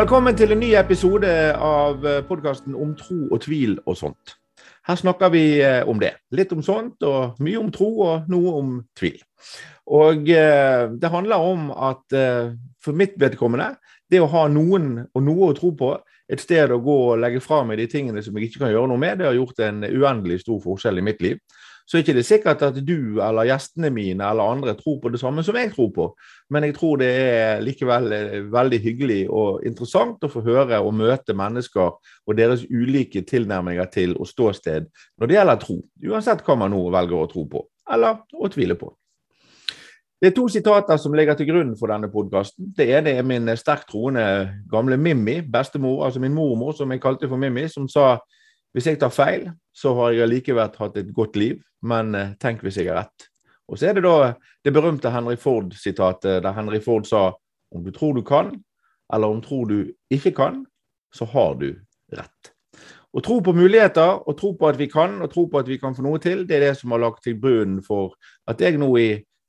Velkommen til en ny episode av podkasten om tro og tvil og sånt. Her snakker vi eh, om det. Litt om sånt, og mye om tro og noe om tvil. Og eh, det handler om at eh, for mitt vedkommende, det å ha noen og noe å tro på, et sted å gå og legge fra meg de tingene som jeg ikke kan gjøre noe med, det har gjort en uendelig stor forskjell i mitt liv så er det ikke sikkert at du eller gjestene mine eller andre tror på det samme som jeg tror på. Men jeg tror det er likevel eh, veldig hyggelig og interessant å få høre og møte mennesker og deres ulike tilnærminger til og ståsted når det gjelder tro. Uansett hva man nå velger å tro på, eller å tvile på. Det er to sitater som ligger til grunn for denne podkasten. Det ene er min sterkt troende gamle Mimmi, bestemor, altså min mormor, som jeg kalte for Mimmi, som sa hvis jeg tar feil, så har jeg allikevel hatt et godt liv, men eh, tenk hvis jeg har rett. Og så er det da det berømte Henry Ford-sitatet der Henry Ford sa om du tror du kan, eller om du tror du ikke kan, så har du rett. Å tro på muligheter, og tro på at vi kan, og tro på at vi kan få noe til, det er det som har lagt til grunnen for at jeg nå i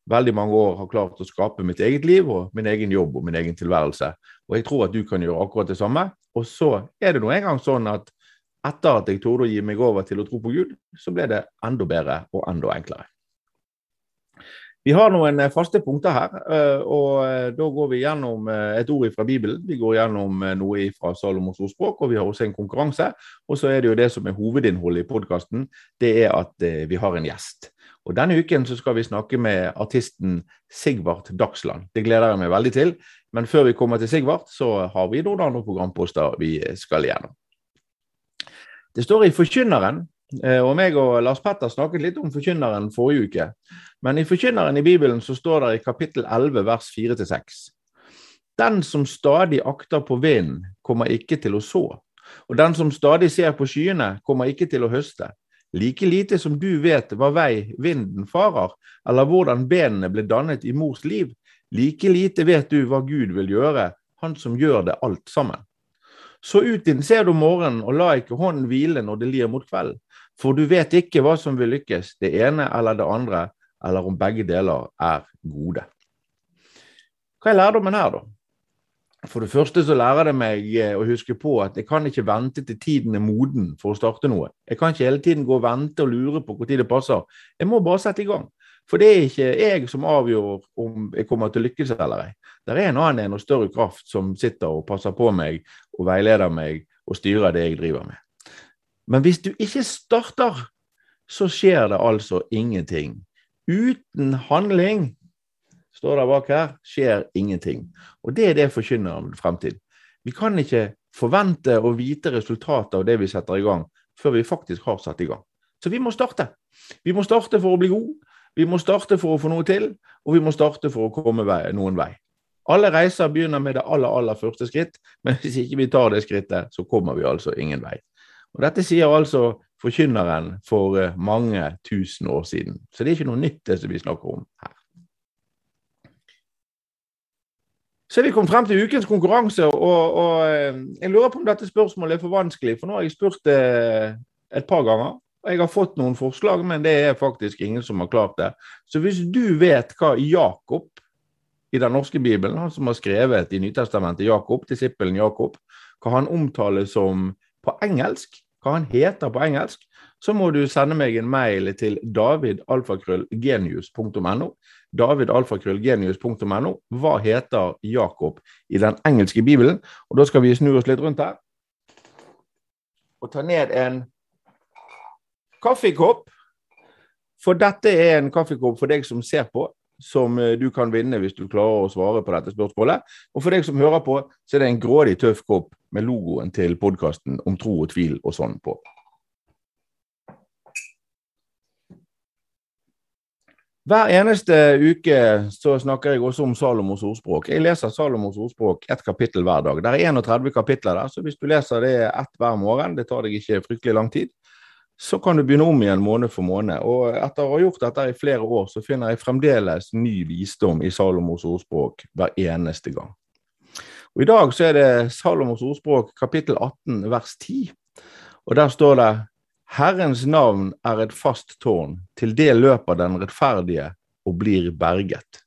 veldig mange år har klart å skape mitt eget liv og min egen jobb og min egen tilværelse. Og jeg tror at du kan gjøre akkurat det samme. Og så er det nå engang sånn at etter at jeg torde å gi meg over til å tro på Gud, så ble det enda bedre og enda enklere. Vi har noen eh, faste punkter her, eh, og eh, da går vi gjennom et ord fra Bibelen. Vi går gjennom noe fra Salomos ordspråk, og vi har også en konkurranse. Og så er det jo det som er hovedinnholdet i podkasten, det er at vi har en gjest. Og Denne uken så skal vi snakke med artisten Sigvart Dagsland. Det gleder jeg meg veldig til. Men før vi kommer til Sigvart, så har vi noen andre programposter vi skal igjennom. Det står i Forkynneren, eh, og meg og Lars Petter snakket litt om Forkynneren forrige uke. Men i Forkynneren i Bibelen så står det i kapittel 11 vers 4-6. Den som stadig akter på vinden, kommer ikke til å så. Og den som stadig ser på skyene, kommer ikke til å høste. Like lite som du vet hva vei vinden farer, eller hvordan benene ble dannet i mors liv, like lite vet du hva Gud vil gjøre, han som gjør det alt sammen. Så ut din ser du morgenen, og la ikke hånden hvile når det lir mot kveld. For du vet ikke hva som vil lykkes, det ene eller det andre, eller om begge deler er gode. Hva er lærdommen her, da? For det første så lærer det meg eh, å huske på at jeg kan ikke vente til tiden er moden for å starte noe. Jeg kan ikke hele tiden gå og vente og lure på når det passer. Jeg må bare sette i gang. For det er ikke jeg som avgjør om jeg kommer til å lykkes eller ei. Det er en annen en og større kraft som sitter og passer på meg og veileder meg og styrer det jeg driver med. Men hvis du ikke starter, så skjer det altså ingenting. Uten handling, står det bak her, skjer ingenting. Og det er det forkynner fremtid. Vi kan ikke forvente å vite resultatet av det vi setter i gang, før vi faktisk har satt i gang. Så vi må starte. Vi må starte for å bli gode. Vi må starte for å få noe til, og vi må starte for å komme vei, noen vei. Alle reiser begynner med det aller, aller første skritt, men hvis ikke vi tar det skrittet, så kommer vi altså ingen vei. Og Dette sier altså forkynneren for eh, mange tusen år siden. Så det er ikke noe nytt det vi snakker om her. Så er vi kommet frem til ukens konkurranse, og, og eh, jeg lurer på om dette spørsmålet er for vanskelig. For nå har jeg spurt det et par ganger, jeg har fått noen forslag, men det er faktisk ingen som har klart det. Så hvis du vet hva Jakob i den norske bibelen, han som har skrevet i Nytestamentet Jakob, disippelen Jakob, hva han omtales som på engelsk, hva han heter på engelsk, så må du sende meg en mail til davidalfakrøllgenius.no. Davidalfakrøllgenius.no. Hva heter Jakob i den engelske bibelen? Og Da skal vi snu oss litt rundt her og ta ned en kaffekopp. For dette er en kaffekopp for deg som ser på, som eh, du kan vinne hvis du klarer å svare på dette spørsmålet. Og for deg som hører på, så er det en grådig tøff kopp med logoen til podkasten om tro og tvil og sånn på. Hver eneste uke så snakker jeg også om Salomos ordspråk. Jeg leser Salomos ordspråk ett kapittel hver dag. Det er 31 kapitler der, så hvis du leser det ett hver morgen, det tar deg ikke fryktelig lang tid, så kan du begynne om igjen måned for måned. Og etter å ha gjort dette i flere år, så finner jeg fremdeles ny visdom i Salomos ordspråk hver eneste gang. Og I dag så er det Salomos ordspråk kapittel 18 vers 10. Og der står det Herrens navn er et fast tårn, til det løper den rettferdige og blir berget.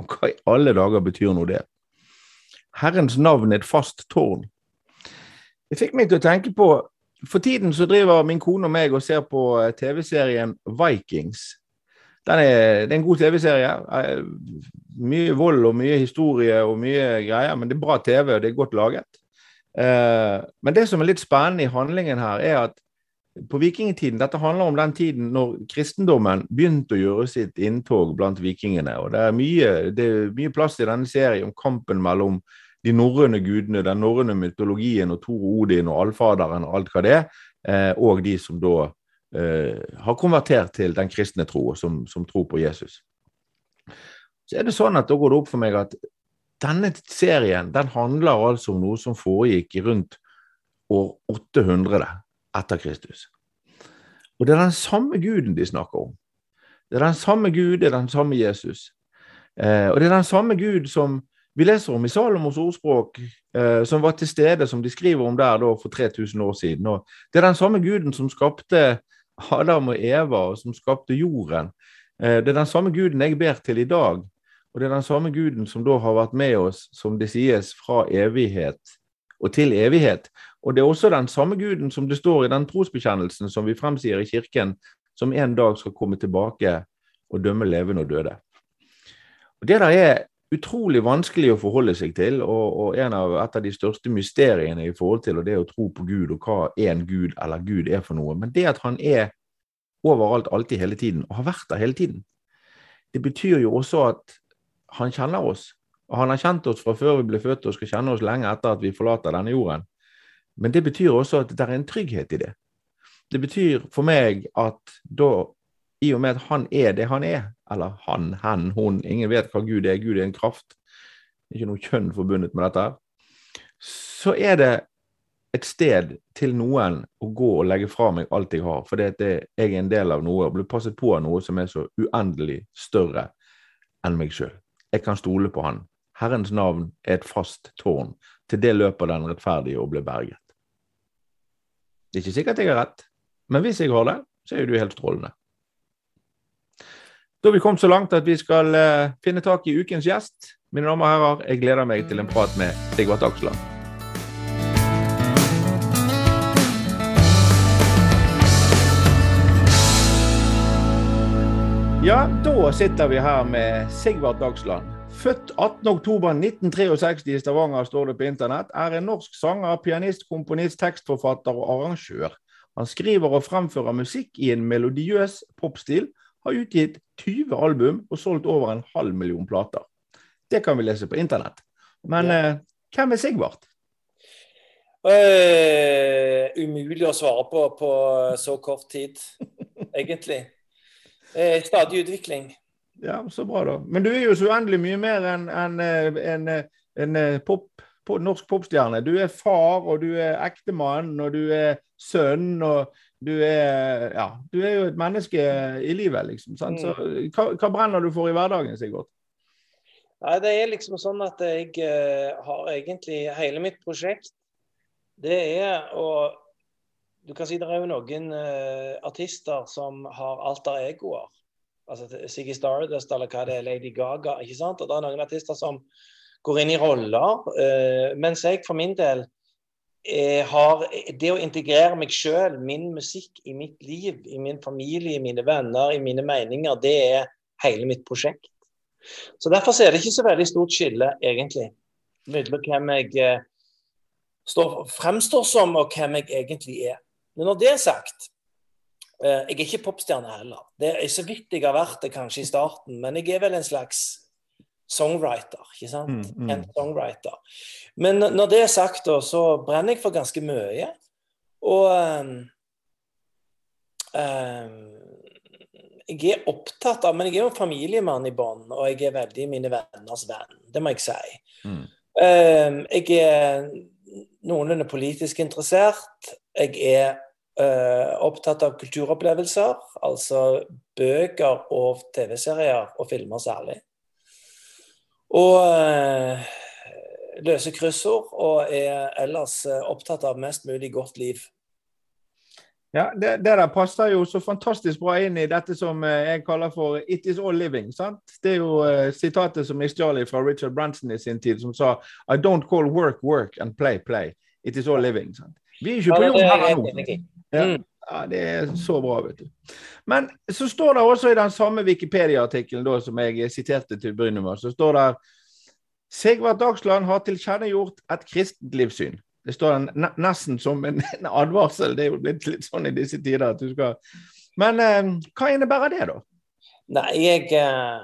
Og hva i alle dager betyr nå det? Herrens navn er et fast tårn. Det fikk meg til å tenke på For tiden så driver min kone og meg og ser på eh, TV-serien Vikings. Er, det er en god TV-serie. Eh, mye vold og mye historie og mye greier, men det er bra TV, og det er godt laget. Eh, men det som er litt spennende i handlingen her, er at på vikingtiden Dette handler om den tiden når kristendommen begynte å gjøre sitt inntog blant vikingene. og Det er mye, det er mye plass i denne serien om kampen mellom de norrøne gudene, den norrøne mytologien og Tor Odin og allfaderen og alt hva det er, eh, og de som da eh, har konvertert til den kristne tro, som, som tror på Jesus. Så er det sånn at da går det opp for meg at denne serien den handler altså om noe som foregikk rundt år 800 etter Kristus. Og det er den samme guden de snakker om. Det er den samme Gud, det er den samme Jesus. Eh, og det er den samme Gud som vi leser om i Salomos ordspråk, eh, som var til stede, som de skriver om der da, for 3000 år siden. Og det er den samme guden som skapte Adam og Eva, og som skapte jorden. Eh, det er den samme guden jeg ber til i dag. Og det er den samme guden som da har vært med oss, som det sies, fra evighet og til evighet. Og det er også den samme guden som det står i den trosbekjennelsen som vi fremsier i kirken, som en dag skal komme tilbake og dømme levende og døde. Og Det der er utrolig vanskelig å forholde seg til, og, og av, et av de største mysteriene i forhold til det å tro på Gud, og hva en Gud eller Gud er for noe. Men det at han er overalt, alltid, hele tiden, og har vært der hele tiden, det betyr jo også at han kjenner oss. Og han har kjent oss fra før vi ble født, og skal kjenne oss lenge etter at vi forlater denne jorden. Men det betyr også at det er en trygghet i det. Det betyr for meg at da i og med at han er det han er, eller han, hen, hun, ingen vet hva Gud er, Gud er en kraft, det er ikke noe kjønn forbundet med dette, så er det et sted til noen å gå og legge fra meg alt jeg har, fordi jeg er en del av noe og blir passet på av noe som er så uendelig større enn meg sjøl. Jeg kan stole på Han. Herrens navn er et fast tårn. Til det løper den rettferdige og blir berget. Det er ikke sikkert jeg har rett, men hvis jeg har det, så er jo du helt strålende. Da har vi kommet så langt at vi skal uh, finne tak i ukens gjest. Mine damer og herrer, jeg gleder meg til en prat med Sigvart Aksland. Ja, da sitter vi her med Sigvart Dagsland. Født 18.10.1963 i Stavanger, står det på internett. Er en norsk sanger, pianist, komponist, tekstforfatter og arrangør. Han skriver og fremfører musikk i en melodiøs popstil har utgitt 20 album og solgt over en halv million plater. Det kan vi lese på internett. Men ja. eh, hvem er Sigvart? Uh, umulig å svare på på så kort tid, egentlig. Uh, stadig utvikling. Ja, så bra, da. Men du er jo så uendelig mye mer enn en, en, en, pop, norsk popstjerne. Du er far, og du er ektemann, og du er sønn. og du er, ja, du er jo et menneske i livet, liksom. Sant? Så, mm. hva, hva, brenner du for i hverdagen, Sigurd? Nei, Det er liksom sånn at jeg uh, har egentlig hele mitt prosjekt Det er å Du kan si det er jo noen uh, artister som har alter egoer. Altså Siggy Stardust eller hva det er, Lady Gaga. ikke sant? Og det er noen artister som går inn i roller. Uh, mens jeg for min del Eh, har Det å integrere meg sjøl, min musikk, i mitt liv, i min familie, i mine venner, i mine meninger, det er hele mitt prosjekt. Så Derfor er det ikke så veldig stort skille, egentlig, mellom hvem jeg eh, står, fremstår som, og hvem jeg egentlig er. Men når det er sagt, eh, jeg er ikke popstjerne heller. Det er så vidt jeg har vært det kanskje i starten, men jeg er vel en slags songwriter. ikke sant? Mm, mm. En songwriter. Men når det er sagt, da, så brenner jeg for ganske mye. Og um, um, jeg er opptatt av Men jeg er jo familiemann i bånn, og jeg er veldig mine venners venn. Det må jeg si. Mm. Um, jeg er noenlunde politisk interessert. Jeg er uh, opptatt av kulturopplevelser, altså bøker og TV-serier og filmer særlig. Og eh, løser kryssord og er ellers eh, opptatt av mest mulig godt liv. Ja, det, det, der passer jo så fantastisk bra inn i dette som eh, jeg kaller for 'it is all living'. sant? Det er jo uh, sitatet som jeg stjal fra Richard Branson i sin tid, som sa 'I don't call work work and play play'. It is all living. sant? Vi er ikke på jobb her nå. Ja, mm. Ja, det er så bra, vet du. Men så står det også i den samme Wikipedia-artikkelen som jeg siterte til å begynne med, så står det Sigvart Dagsland har tilkjennegjort et kristent livssyn. Det står nesten som en, en, advarsel. Det er jo blitt litt sånn i disse tider at du skal Men eh, hva innebærer det, da? Nei, jeg eh,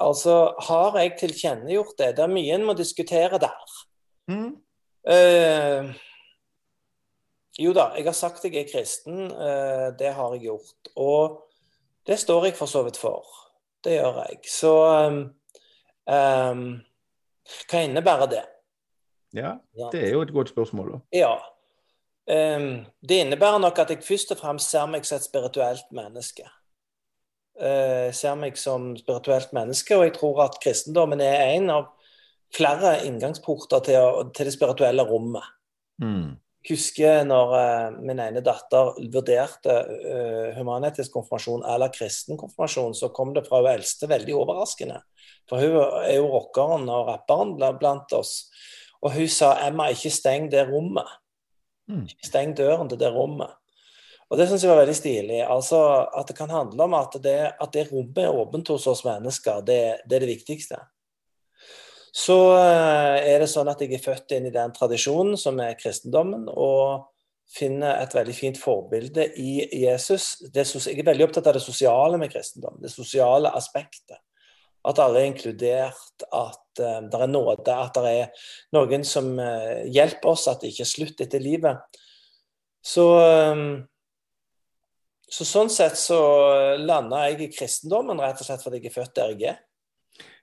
Altså, har jeg tilkjennegjort det? Det er mye en må diskutere der. Mm. Uh, jo da, jeg har sagt jeg er kristen. Uh, det har jeg gjort. Og det står jeg for så vidt for. Det gjør jeg. Så um, um, hva innebærer det? Ja, det er jo et godt spørsmål. da. Ja. Um, det innebærer nok at jeg først og fremst ser meg som et spirituelt menneske. Uh, ser meg som spirituelt menneske, og jeg tror at kristendommen er en av flere inngangsporter til, til det spirituelle rommet. Mm. Husker når uh, min ene datter vurderte uh, humanetisk konfirmasjon eller kristen konfirmasjon, så kom det fra hun eldste veldig overraskende. For hun er jo rockeren og rapperen blant oss. Og hun sa Emma, ikke steng det rommet. Mm. Ikke steng døren til det rommet. Og det syns jeg var veldig stilig. Altså At det kan handle om at det, at det rommet er åpent hos oss mennesker, det, det, er det viktigste. Så eh, er det sånn at jeg er født inn i den tradisjonen som er kristendommen, og finner et veldig fint forbilde i Jesus. Det, jeg er veldig opptatt av det sosiale med kristendom, det sosiale aspektet. At alle er inkludert, at uh, det er nåde, at det er noen som uh, hjelper oss, at det ikke er slutt etter livet. Så, um, så sånn sett så landa jeg i kristendommen rett og slett fordi jeg er født der jeg er.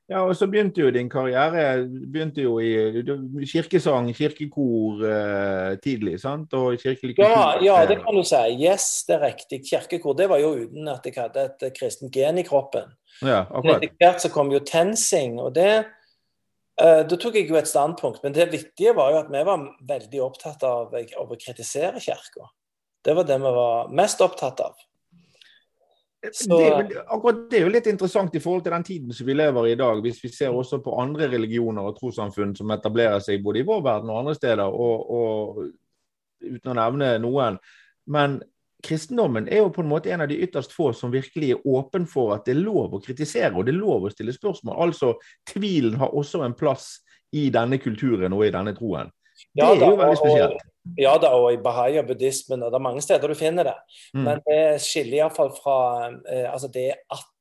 Ja, og så begynte jo din karriere begynte jo i kirkesang, kirkekor eh, tidlig, sant? Og kirkelig kultur. Ja, ja, det kan du si. Yes, det er riktig. Kirkekor. Det var jo uten at jeg hadde et kristent gen i kroppen. Ja, akkurat. Etter hvert så kom jo TenSing, og det eh, Da tok jeg jo et standpunkt. Men det viktige var jo at vi var veldig opptatt av, av å kritisere Kirka. Det var det vi var mest opptatt av. Så... Det, akkurat det er jo litt interessant i forhold til den tiden som vi lever i i dag. Hvis vi ser også på andre religioner og trossamfunn som etablerer seg både i vår verden og andre steder, og, og, uten å nevne noen. Men kristendommen er jo på en måte en av de ytterst få som virkelig er åpen for at det er lov å kritisere og det er lov å stille spørsmål. Altså, Tvilen har også en plass i denne kulturen og i denne troen. Det er jo veldig spesielt. Ja da, og i bahai og buddhismen, og det er mange steder du finner det. Mm. Men det skiller iallfall fra eh, altså det at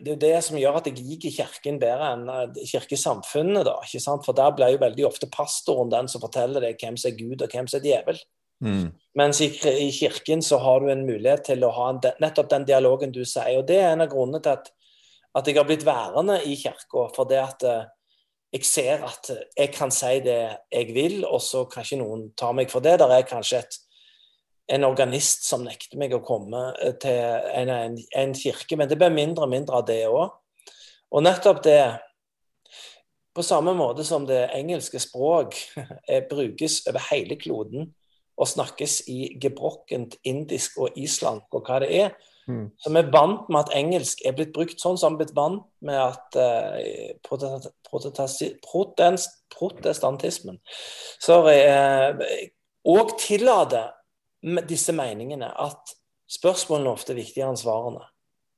det er jo det som gjør at jeg liker Kirken bedre enn eh, kirkesamfunnet. da, ikke sant? For der blir jo veldig ofte pastoren den som forteller deg hvem som er Gud og hvem som er djevel. Mm. Mens i, i, Kirken så har du en mulighet til å ha en, nettopp den dialogen du sier. Og det er en av grunnene til at, at jeg har blitt værende i Kirka. For det at eh, jeg ser at jeg kan si det jeg vil, og så kan ikke noen ta meg for det. Der er kanskje et, en organist som nekter meg å komme eh, til en, en, en kirke, men det blir mindre og mindre av det òg. Og nettopp det På samme måte som det engelske språk brukes over hele kloden og snakkes i gebrokkent indisk og islandsk og hva det er, Mm. Så vi er vant med at engelsk er blitt brukt sånn som vi er vant med at uh, protest, protestantismen sorry, uh, og tillater disse meningene at spørsmålene ofte er viktigere enn svarene.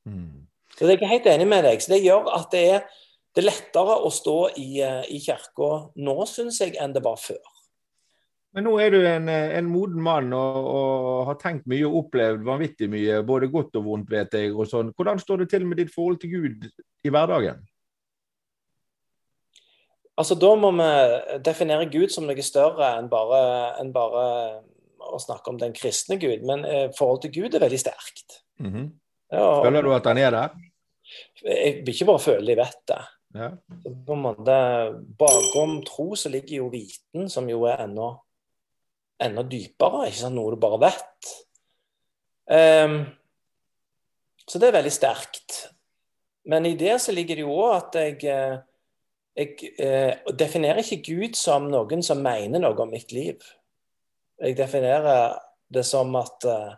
Mm. Så jeg er helt enig med deg. Så det gjør at det er, det er lettere å stå i, uh, i kirka nå, syns jeg, enn det var før. Men nå er du en, en moden mann og, og, har tenkt mye og opplevd vanvittig mye, både godt og vondt, vet jeg. og sånn. Hvordan står det til med ditt forhold til Gud i hverdagen? Altså, Da må vi definere Gud som noe større enn bare, enn bare å snakke om den kristne Gud. Men eh, forholdet til Gud er veldig sterkt. Mm -hmm. ja, Føler du at han er der? Jeg vil ikke bare føle jeg vet det. Ja. På en måte, Bakom tro så ligger jo viten, som jo er ennå enda dypere, ikke sant? noe du bare vet. Um, så det er veldig sterkt. Men i det så ligger det jo òg at jeg, eh, jeg eh, definerer ikke Gud som noen som mener noe om mitt liv. Jeg definerer det som at eh,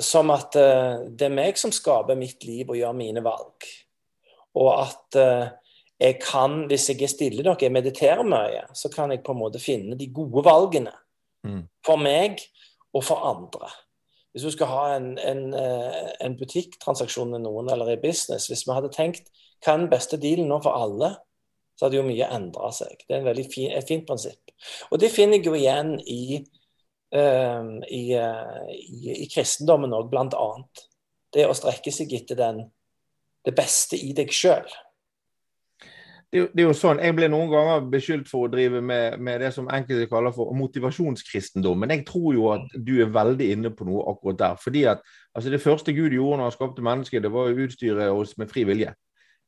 Som at eh, det er meg som skaper mitt liv og gjør mine valg. Og at jeg kan, hvis jeg er stille nok, jeg mediterer mye, så kan jeg på en måte finne de gode valgene. Mm. For meg og for andre. Hvis du skal ha en, en, en butikktransaksjon med noen eller i business, hvis vi hadde tenkt hva er den beste dealen nå for alle, så hadde jo mye endra seg. Det er en veldig fin, et fint prinsipp. Og det finner jeg jo igjen i, uh, i, uh, i, i, kristendommen òg, annet. Det å strekke seg etter den, det beste i deg sjøl. Det, det, er jo sånn, Jeg ble noen ganger beskyldt for å drive med, med det som enkelte kaller for motivasjonskristendom. Men jeg tror jo at du er veldig inne på noe akkurat der. fordi at altså Det første Gud gjorde når han skapte mennesket, det var å utstyre oss med fri vilje.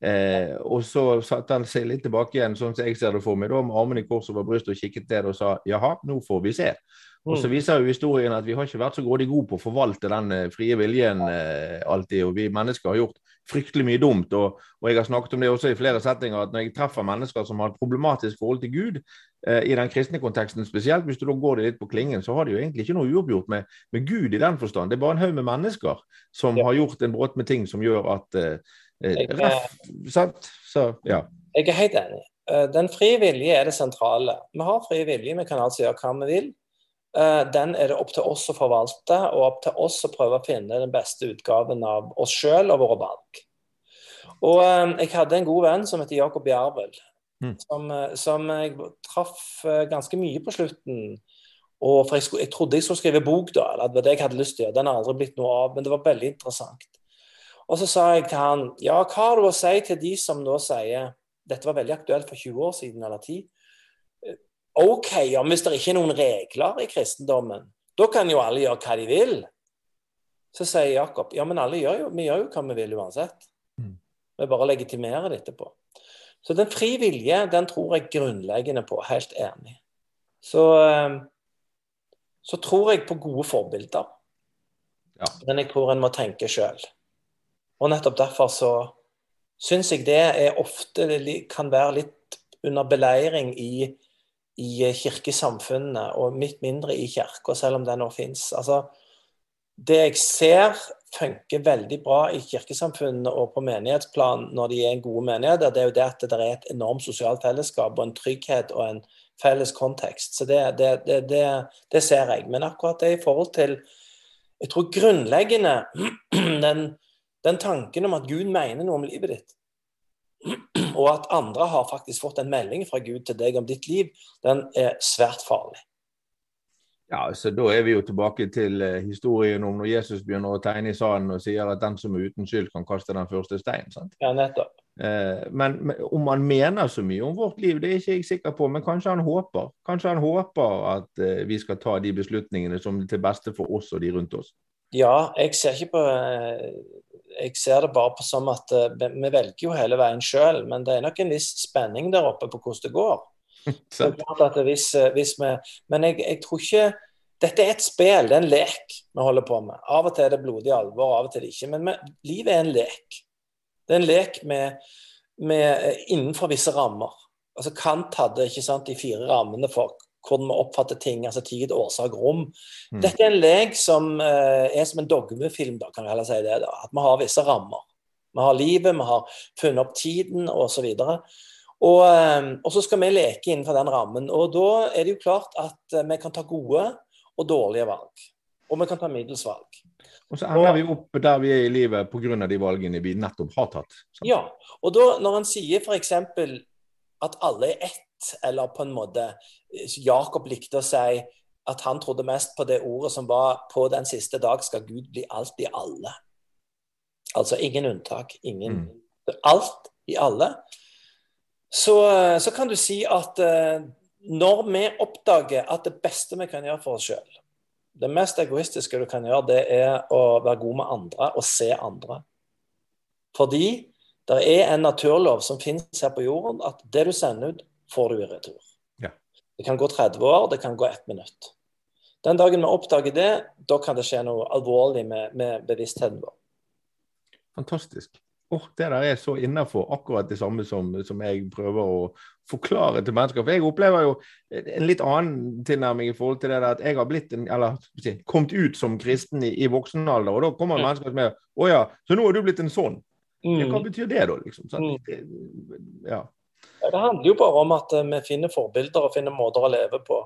Eh, og så satte han seg litt tilbake igjen, sånn som jeg ser det for meg, da, med armene i kors over brystet og kikket ned og sa jaha, nå får vi se. Og så mm. viser jo historien at vi har ikke vært så grådig gode på å forvalte den eh, frie viljen eh, alltid. Og vi mennesker har gjort fryktelig mye dumt. Og, og, jeg har snakket om det også i flere settinger, at når jeg treffer mennesker som har et problematisk forhold til Gud, eh, i den kristne konteksten spesielt, hvis du da går det litt på klingen, så har de jo egentlig ikke noe uoppgjort med, med Gud i den forstand. Det er bare en haug med mennesker som ja. har gjort en brått med ting som gjør at eh, jeg, jeg, sant? Så, ja. jeg er helt enig. Eh, den frie vilje er det sentrale. Vi har fri vilje, vi kan altså gjøre hva vi vil. Eh, den er det opp til oss å forvalte, og opp til oss å prøve å finne den beste utgaven av oss sjøl og våre valg. Og jeg hadde en god venn som heter Jakob Jarvel, mm. som, som, jeg traff ganske mye på slutten. Og for jeg, skulle, jeg, trodde jeg skulle skrive bok, da, eller det var det jeg hadde lyst til å gjøre. Den har aldri blitt noe av, men det var veldig interessant. Og så sa jeg til han ja, hva har du å si til de som nå sier Dette var veldig aktuelt for 20 år siden eller 10. OK, om hvis det ikke er noen regler i kristendommen, da kan jo alle gjøre hva de vil. Så sier Jakob ja, men alle gjør jo, vi gjør jo hva vi vil uansett. Mm. Vi bare legitimerer det etterpå. Så den fri vilje, den tror jeg grunnleggende på. Helt enig. Så, eh, så tror jeg på gode forbilder. Ja. Men jeg tror en må tenke sjøl. Og nettopp derfor så syns jeg det er ofte kan være litt under beleiring i, i kirkesamfunnene, og mitt mindre i kirka, selv om det nå fins. Altså, det jeg ser funker veldig bra i kirkesamfunnene og på menighetsplan når de er en gode menigheter, det er jo det at det er et enormt sosialt fellesskap og en trygghet og en felles kontekst. Så det, det, det, det ser jeg. Men akkurat det i forhold til Jeg tror grunnleggende den den tanken om at Gud mener noe om livet ditt, og at andre har faktisk fått en melding fra Gud til deg om ditt liv, den er svært farlig. Ja, så Da er vi jo tilbake til uh, historien om når Jesus begynner å tegne i sanden og sier at den som er uten skyld, kan kaste den første steinen. sant? Ja, nettopp. Uh, men, men, om han mener så mye om vårt liv, det er ikke jeg sikker på. Men kanskje han håper Kanskje han håper at uh, vi skal ta de beslutningene som er til beste for oss og de rundt oss. Ja, jeg ser ikke på jeg ser det bare på som at uh, vi velger jo hele veien sjøl, men det er nok en viss spenning der oppe på hvordan det går. det hvis, uh, hvis vi, men jeg, jeg, tror ikke Dette er et spill, det er en lek vi holder på med. Av og til er det blodig alvor, av og til ikke. Men med, livet er en lek. Det er en lek med, med, eh, innenfor visse rammer. Altså Kant hadde ikke sant, de fire rammene for hvordan vi oppfatter ting, altså tid, årsak, rom. Mm. Dette er en lek som uh, er som en dogmefilm, da, kan vi heller si det. da, At vi har visse rammer. Vi har livet, vi har funnet opp tiden osv. Og, og, uh, og så skal vi leke innenfor den rammen. Og da er det jo klart at uh, vi kan ta gode og dårlige valg. Og vi kan ta middels valg. Og så ender og, vi opp der vi er i livet pga. de valgene vi nettopp har tatt. Sant? Ja, og da når han sier f.eks. at alle er ett eller på en måte Jakob likte å si at han trodde mest på det ordet som var 'på den siste dag skal Gud bli alt i alle'. Altså ingen unntak. Ingen mm. Alt i alle. Så, så, kan du si at uh, når vi oppdager at det beste vi kan gjøre for oss sjøl, det mest egoistiske du kan gjøre, det er å være god med andre og se andre. Fordi det er en naturlov som finnes her på jorden, at det du sender ut, får du i retur. Ja. Det kan gå 30 år, det kan gå ett minutt. Den dagen vi oppdager det, da kan det skje noe alvorlig med, med bevisstheten vår. Fantastisk. oh, det der er så innafor akkurat det samme som, som, jeg prøver å forklare til mennesker. For jeg opplever jo en litt annen tilnærming i forhold til det der at jeg har blitt en, eller kommet ut som kristen i, i voksen alder, og da kommer mm. mennesker er Å ja, så nå har du blitt en sånn. Mm. Ja, hva betyr det, da? liksom? Sånn, mm. ja. Det handler jo bare om at vi finner forbilder og finner måter å leve på.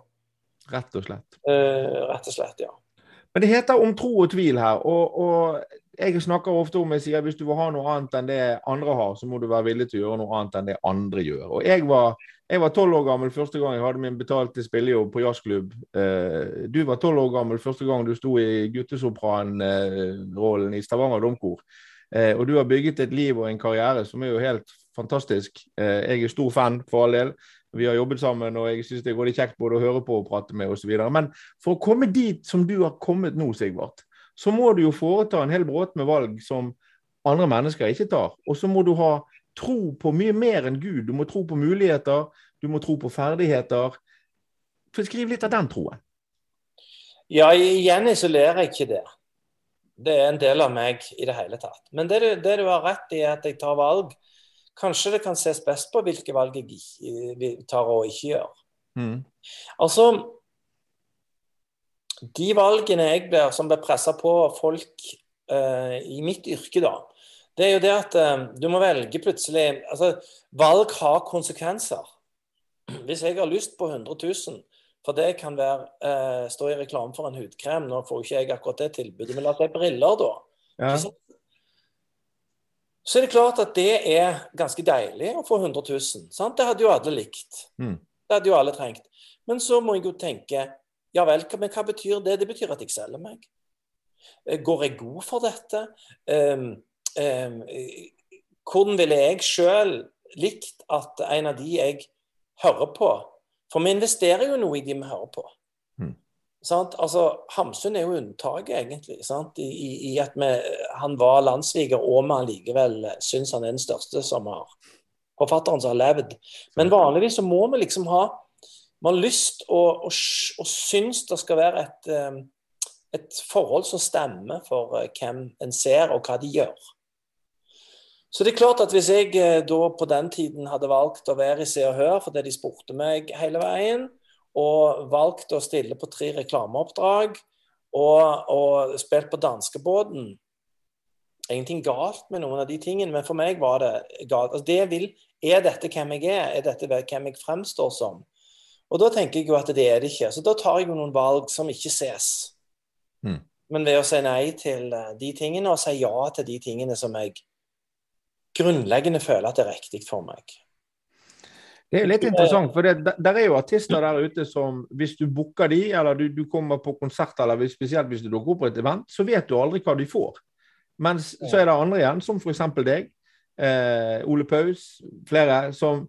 Rett og slett. Eh, rett og slett, ja. Men det heter om tro og tvil her. og, og jeg snakker ofte om jeg sier hvis du vil ha noe annet enn det andre har, så må du være villig til å gjøre noe annet enn det andre gjør. Og Jeg var tolv år gammel første gang jeg hadde min betalte spillejobb på jazzklubb. Eh, du var tolv år gammel første gang du sto i guttesopranrollen i Stavanger Domkor. Eh, og du har bygget et liv og en karriere som er jo helt fantastisk. Eh, jeg er stor fan, for all del. Vi har jobbet sammen, og jeg syns det er veldig kjekt både å høre på og prate med osv. Men for å komme dit som du har kommet nå, Sigvart, så må du jo foreta en hel bråte med valg som andre mennesker ikke tar. Og så må du ha tro på mye mer enn Gud. Du må tro på muligheter, du må tro på ferdigheter. Skriv litt av den troen. Ja, igjen isolerer jeg ikke det. Det er en del av meg i det hele tatt. Men det du, det du har rett i, er at jeg tar valg. Kanskje det kan ses best på hvilke valg jeg tar og ikke gjør. Mm. Altså, de valgene jeg blir, som blir pressa på folk uh, i mitt yrke, da, det er jo det at uh, du må velge plutselig altså, Valg har konsekvenser. Hvis jeg har lyst på 100 000, for det kan være uh, stå i reklame for en hudkrem, nå får ikke jeg akkurat det tilbudet, men la oss si briller, da. Ja. Så er det klart at det er ganske deilig å få 100 000. Sant? Det hadde jo alle likt. Mm. Det hadde jo alle trengt. Men så må jeg jo tenke ja vel, men hva betyr det? Det betyr at jeg selger meg. Eh, går jeg god for dette? Um, um, hvordan ville jeg sjøl likt at en av de jeg hører på For vi investerer jo noe i de vi hører på. Mm. Altså, Hamsun er jo unntaket, egentlig. I, i, I, at vi, han var landssviker, og vi allikevel syns han er den største som har forfatteren som har levd. Men vanligvis så må vi liksom ha vi har lyst og, og, og syns det skal være et, eh, et forhold som stemmer for eh, hvem en ser, og hva de gjør. Så det er klart at hvis jeg eh, da på den tiden hadde valgt å være i Se og Hør fordi de spurte meg hele veien, og valgt å stille på tre reklameoppdrag og, og spilt på danskebåten Ingenting galt med noen av de tingene, men for meg var det galt. Altså det vil, er dette hvem jeg er? Er dette hvem jeg fremstår som? Og da tenker jeg jo at det er det ikke. Så da tar jeg jo noen valg som ikke ses. Mm. Men ved å si nei til eh, de tingene, og si ja til de tingene som jeg grunnleggende føler at det er riktig for meg. Det er litt interessant, for det, der er jo artister der ute som hvis du booker de, eller du, du kommer på konsert, eller spesielt hvis du dukker opp på et event, så vet du aldri hva de får. Mens så er det andre igjen, som f.eks. deg, eh, Ole Paus, flere, som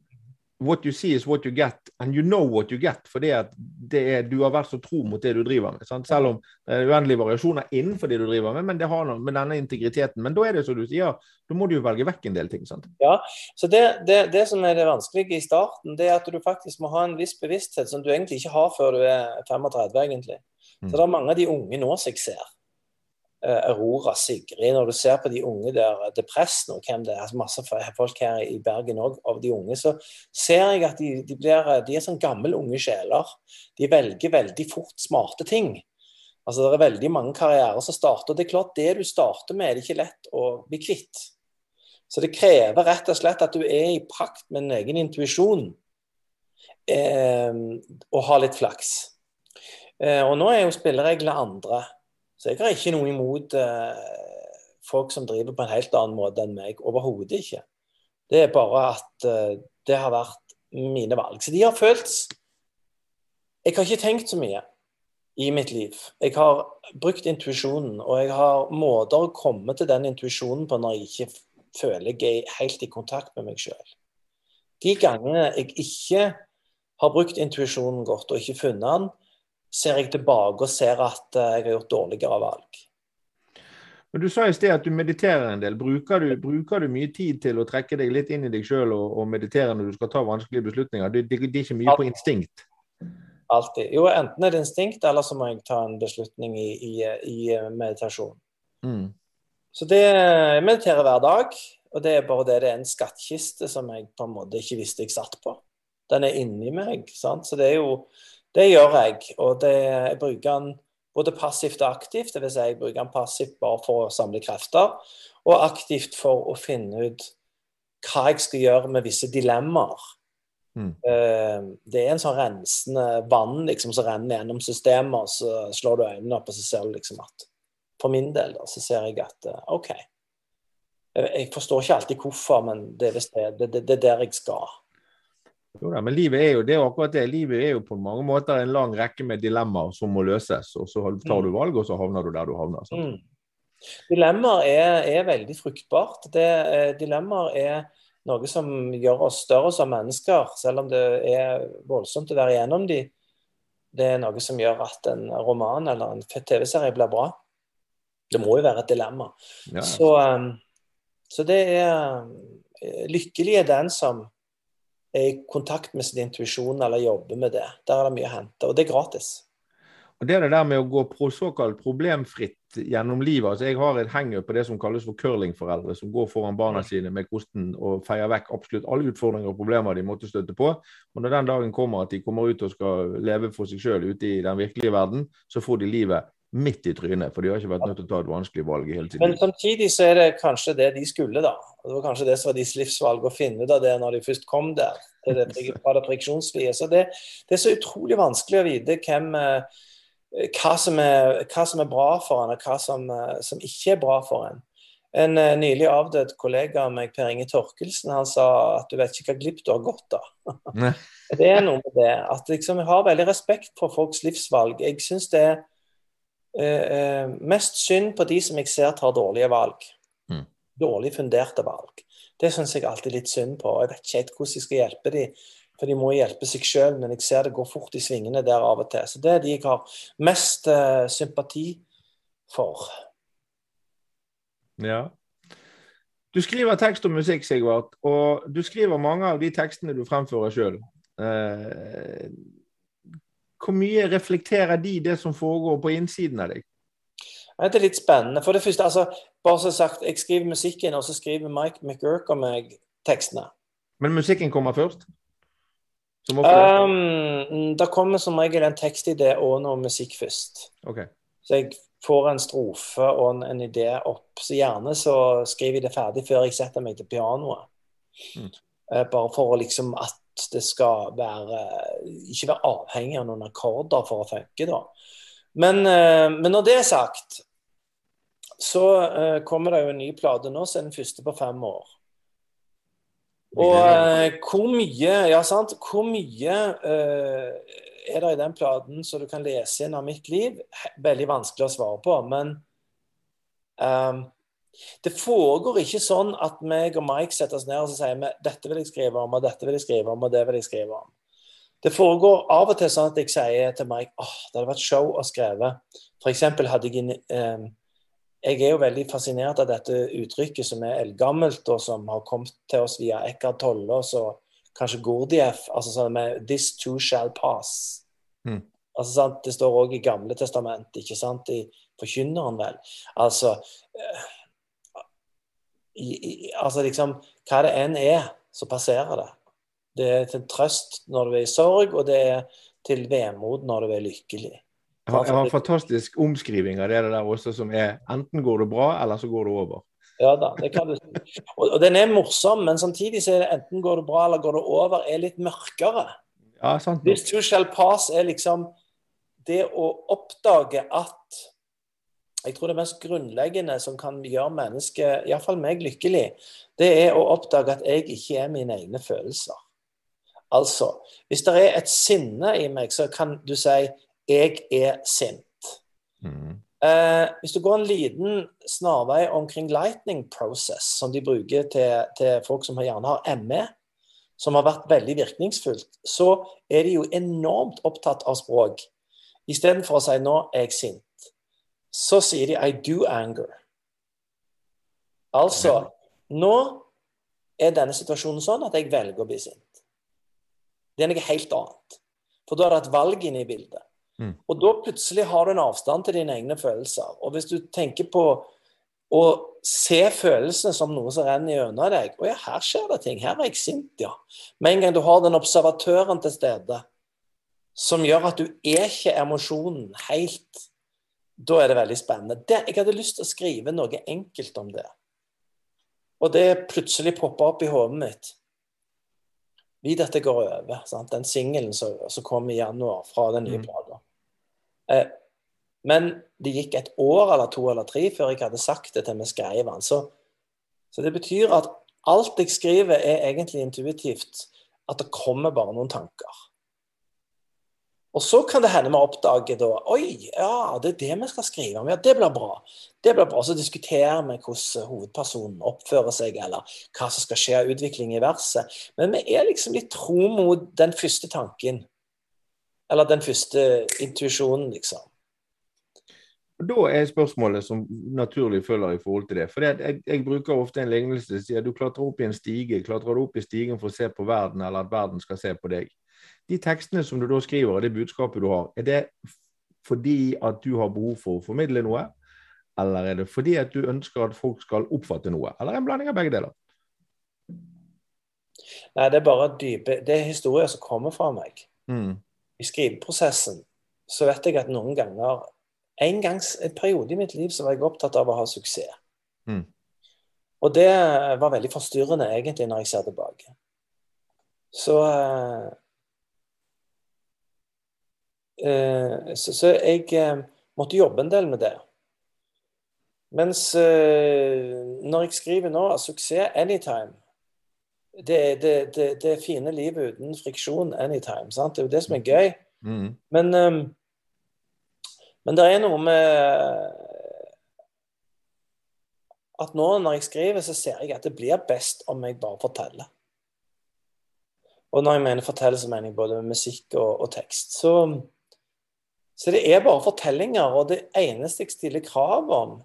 what you see is what you get, and you know what you get. Fordi at er, du har vært så tro mot det du driver med. Sant? Selv om det er uendelige variasjoner innenfor det du driver med, men det har noe med denne integriteten. Men da er det som du sier, da må du jo velge vekk en del ting. sant? Ja, så det, det, det, som er det vanskelige i starten, det er at du faktisk må ha en viss bevissthet som du egentlig ikke har før du er 35, egentlig. Så mm. det er mange av de unge nå som jeg ser Eh, Aurora, Sigrid, når du ser på de unge der, Depressen og hvem det er, altså masse folk her i Bergen òg, av de unge, så ser jeg at de, de, blir, eh, de er sånn gamle, unge sjeler. De velger veldig fort smarte ting. Altså Det er veldig mange karrierer som starter. og Det er klart det du starter med, er det ikke lett å bli kvitt. Så det krever rett og slett at du er i pakt med en egen intuisjon eh, og har litt flaks. Eh, og nå er jo spillereglene andre. Så jeg har ikke noe imot eh, folk som driver på en helt annen måte enn meg. Overhodet ikke. Det er bare at eh, det har vært mine valg. Så de har føltes Jeg har ikke tenkt så mye i mitt liv. Jeg har brukt intuisjonen, og jeg har måter å komme til den intuisjonen på når jeg ikke føler jeg er helt i kontakt med meg sjøl. De gangene jeg ikke har brukt intuisjonen godt og ikke funnet den, ser jeg tilbake og ser at eh, jeg har gjort dårligere valg. Men Du sa i sted at du mediterer en del. Bruker du, bruker du mye tid til å trekke deg litt inn i deg sjøl og, og, meditere når du skal ta vanskelige beslutninger? Det, det, det er ikke mye på instinkt? Alltid. Jo, enten er det instinkt, eller så må jeg ta en beslutning i, i, i meditasjon. Mm. Så det jeg mediterer hver dag. Og det er bare det det er en skattkiste som jeg på en måte ikke visste jeg satt på. Den er inni meg. sant? Så det er jo Det gjør jeg. Og det, jeg bruker den både passivt og aktivt. Dvs. Si jeg bruker den passivt bare for å samle krefter, og aktivt for å finne ut hva jeg skal gjøre med visse dilemmaer. Mm. Eh, det er en sånn rensende vann liksom, som renner gjennom systemet, og så slår du øynene opp og så ser du liksom at For min del da, så ser jeg at eh, OK. Jeg forstår ikke alltid hvorfor, men det er, det, det, det er der jeg skal. Jo da, men livet er jo det er akkurat det. Livet er jo på mange måter en lang rekke med dilemmaer som må løses. Og så tar du mm. valg, og så havner du der du havner. Mm. Dilemmaer er, er, veldig fruktbart. Det, eh, dilemmaer er noe som gjør oss større som mennesker, selv om det er voldsomt å være igjennom de. Det er noe som gjør at en roman eller en TV-serie blir bra. Det må jo være et dilemma. Ja. Så, um, så, det er eh, Lykkelig er den som er i kontakt med sin intuisjon eller jobber med det. Der er det mye å hente, og det er gratis. Og Det er det der med å gå på såkalt problemfritt gjennom livet. altså Jeg har et hangup på det som kalles for curlingforeldre, som går foran barna sine med kosten og feier vekk absolutt alle utfordringer og problemer de måtte støtte på. Og når den dagen kommer at de kommer ut og skal leve for seg sjøl ute i den virkelige verden, så får de livet midt i trynet, for de har ikke vært nødt til å ta et vanskelig valg hele tiden. Men samtidig så er det kanskje det de skulle, da. Det var kanskje det som var deres livsvalg, å finne ut av det når de først kom der. Til det, det friksjonsfrie. Så det, det, er så utrolig vanskelig å vite hvem eh, hva som, er, hva som er, bra for en, og hva som, eh, som, ikke er bra for en. En uh, nylig avdød kollega av meg, Per Inge Torkelsen, han sa at du vet ikke hva glipp du har gått av. det er noe med det. At liksom, jeg har veldig respekt for folks livsvalg. Jeg syns det er uh, mest synd på de som jeg ser tar dårlige valg. Mm. Dårlig funderte valg. Det syns jeg alltid litt synd på. Jeg vet ikke helt hvordan jeg skal hjelpe dem for de må hjelpe seg sjøl, men jeg ser det går fort i svingene der av og til. Så det er de jeg har mest eh, sympati for. Ja. Du skriver tekst og musikk, Sigvart, og du skriver mange av de tekstene du fremfører sjøl. Eh, hvor mye reflekterer de det som foregår på innsiden av deg? Det er litt spennende. For det første, altså, bare så sagt, Jeg skriver musikken, og så skriver Mike McGurk og meg tekstene. Men musikken kommer først? Um, det kommer som regel en tekstidé og noe musikk først. Okay. Så jeg får en strofe og en, en, idé opp. Så gjerne så skriver jeg det ferdig før jeg setter meg til pianoet. Mm. Uh, bare for å liksom at det skal være Ikke være avhengig av noen akkorder for å funke, da. Men, uh, men, når det er sagt, så uh, kommer det jo en ny plate nå, så er den første på fem år. Og eh, hvor mye ja sant, hvor mye eh, er det i den platen som du kan lese inn av mitt liv? Veldig vanskelig å svare på. Men eh, det foregår ikke sånn at meg og Mike setter oss ned og sier vi, dette vil jeg skrive om, og dette vil jeg skrive om, og det vil jeg skrive om. Det foregår av og til sånn at jeg sier til Mike åh, det hadde vært show å skrive. F.eks. hadde jeg eh, jeg er jo veldig fascinert av dette uttrykket som er eldgammelt, og som har kommet til oss via Eckhart Tolle og kanskje Gurdjieff. altså sånn med 'This too shall pass'. Mm. Altså, sant? Det står òg i Gamle testament, ikke sant? I Forkynneren, vel. Altså eh, i, i, Altså liksom Hva det enn er, så passerer det. Det er til trøst når du er i sorg, og det er til vemod når du er lykkelig. Jeg har, jeg har en fantastisk omskriving av det der også, som er enten går det bra, eller så går det over. Ja da, det kan du si. Og, og den er morsom, men samtidig så er det enten går det bra eller går det over, er litt mørkere. Ja, sant. This too shall pass er liksom det å oppdage at jeg tror det mest grunnleggende som kan gjøre mennesket, iallfall meg, lykkelig, det er å oppdage at jeg ikke er mine egne følelser. Altså, hvis det er et sinne i meg, så kan du si 'jeg er sint'. Mm. Eh, hvis du går en liten snarvei omkring lightning process, som de bruker til, til folk som gjerne har ME, som har vært veldig virkningsfullt, så er de jo enormt opptatt av språk. Istedenfor å si 'nå er jeg sint', så sier de 'I do anger'. Altså Nå er denne situasjonen sånn at jeg velger å bli sint. Det er noe helt annet. For da er det et valg inne i bildet. Mm. Og da plutselig har du en avstand til dine egne følelser. Og hvis du tenker på å se følelsene som noe som renner gjennom deg. Å ja, her skjer det ting. Her er jeg sint, ja. Med en gang du har den observatøren til stede som gjør at du er ikke emosjonen helt, da er det veldig spennende. Det, jeg hadde lyst til å skrive noe enkelt om det. Og det plutselig poppa opp i hodet mitt. Vit at det går over. Sant? Den singelen som, som, kom i januar fra den nye mm. Eh, men det gikk et år eller to eller tre før jeg hadde sagt det til vi skrev den. Så, så, det betyr at alt jeg skriver, er egentlig intuitivt. At det kommer bare noen tanker. Og så kan det hende vi oppdager da Oi, ja, det er det vi skal skrive om. Ja, det blir bra. Det blir bra. Så diskuterer vi hvordan hovedpersonen oppfører seg, eller hva som skal skje av utvikling i verset. Men vi er liksom litt tro mot den første tanken. Eller den første intuisjonen, liksom. Da er spørsmålet som naturlig følger i forhold til det. For jeg, jeg, bruker ofte en lignelse som sier du klatrer opp i en stige. Klatrer du opp i stigen for å se på verden, eller at verden skal se på deg? De tekstene som du da skriver, og det budskapet du har, er det fordi at du har behov for å formidle noe? Eller er det fordi at du ønsker at folk skal oppfatte noe? Eller en blanding av begge deler? Nei, det er bare dype Det er historier som kommer fra meg. Mm. I skriveprosessen så vet jeg at noen ganger en gang, en periode i mitt liv så var jeg opptatt av å ha suksess. Mm. Og det var veldig forstyrrende, egentlig, når jeg ser tilbake. Så uh, så, så, jeg uh, måtte jobbe en del med det. Mens uh, når jeg skriver nå 'Suksess anytime', det, det, det, det fine livet uten friksjon anytime. Sant? Det er jo det som er gøy. Mm. Men men det er noe med at nå når jeg skriver, så ser jeg at det blir best om jeg bare forteller. Og når jeg mener forteller, så mener jeg både musikk og, og tekst. Så, så, det er bare fortellinger, og det eneste jeg stiller krav om,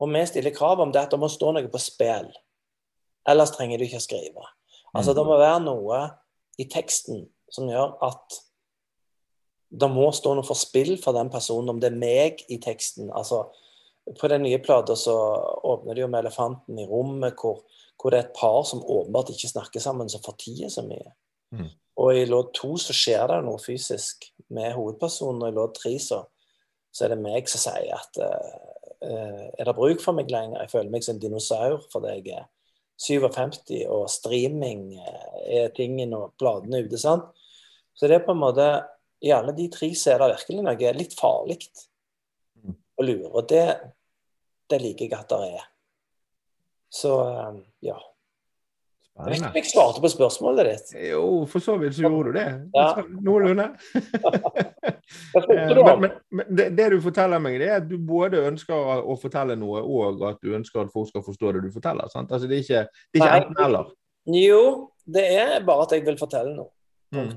og vi stiller krav om, det er at det må stå noe på spill. Ellers trenger du ikke å skrive. Altså, det må være noe i teksten som gjør at det må stå noe for spill for den personen, om det er meg i teksten. altså På den nye plata så åpner de jo med elefanten i rommet, hvor, hvor, det er et par som åpenbart ikke snakker sammen, som fortier så mye. Mm. Og i låt to så skjer det noe fysisk med hovedpersonen, og i låt tre så, så er det meg som sier at uh, er det bruk for meg lenger? Jeg føler meg som en dinosaur fordi jeg er 57, og streaming er tingen, og bladene ute. sant? Så det er på en måte i alle de tre så er det virkelig noe litt farlig å lure. Og det, det liker jeg at det er. Så ja. Jeg vet ikke om jeg svarte på spørsmålet ditt. Jo, for så vidt så gjorde du det. Ja. Noenlunde. men, men, men det, det, du forteller meg, det er at du både ønsker å fortelle noe, og at du ønsker at folk skal forstå det du forteller. Sant? Altså, det er ikke, det er ikke enten-eller. Jo, det er bare at jeg vil fortelle noe. Mm.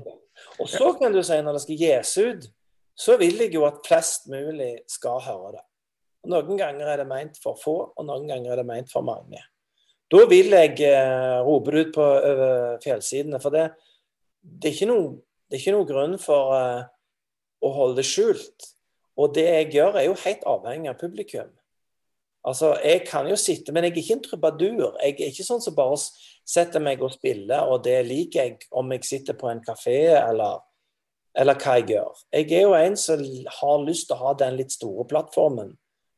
Og så kan du si, når det skal gis ut, så vil jeg jo at flest mulig skal høre det. Noen ganger er det meint for få, og noen ganger er det meint for mange. Da vil jeg eh, rope det ut på over fjellsidene. For det, det, er ikke noe, grunn for eh, å holde det skjult. Og det jeg gjør, er jo helt avhengig av publikum. Altså, Jeg kan jo sitte, men jeg er ikke en trubadur. Jeg er ikke sånn som bare setter meg og spiller, og det liker jeg om jeg sitter på en kafé eller, eller hva jeg gjør. Jeg er jo en som har lyst til å ha den litt store plattformen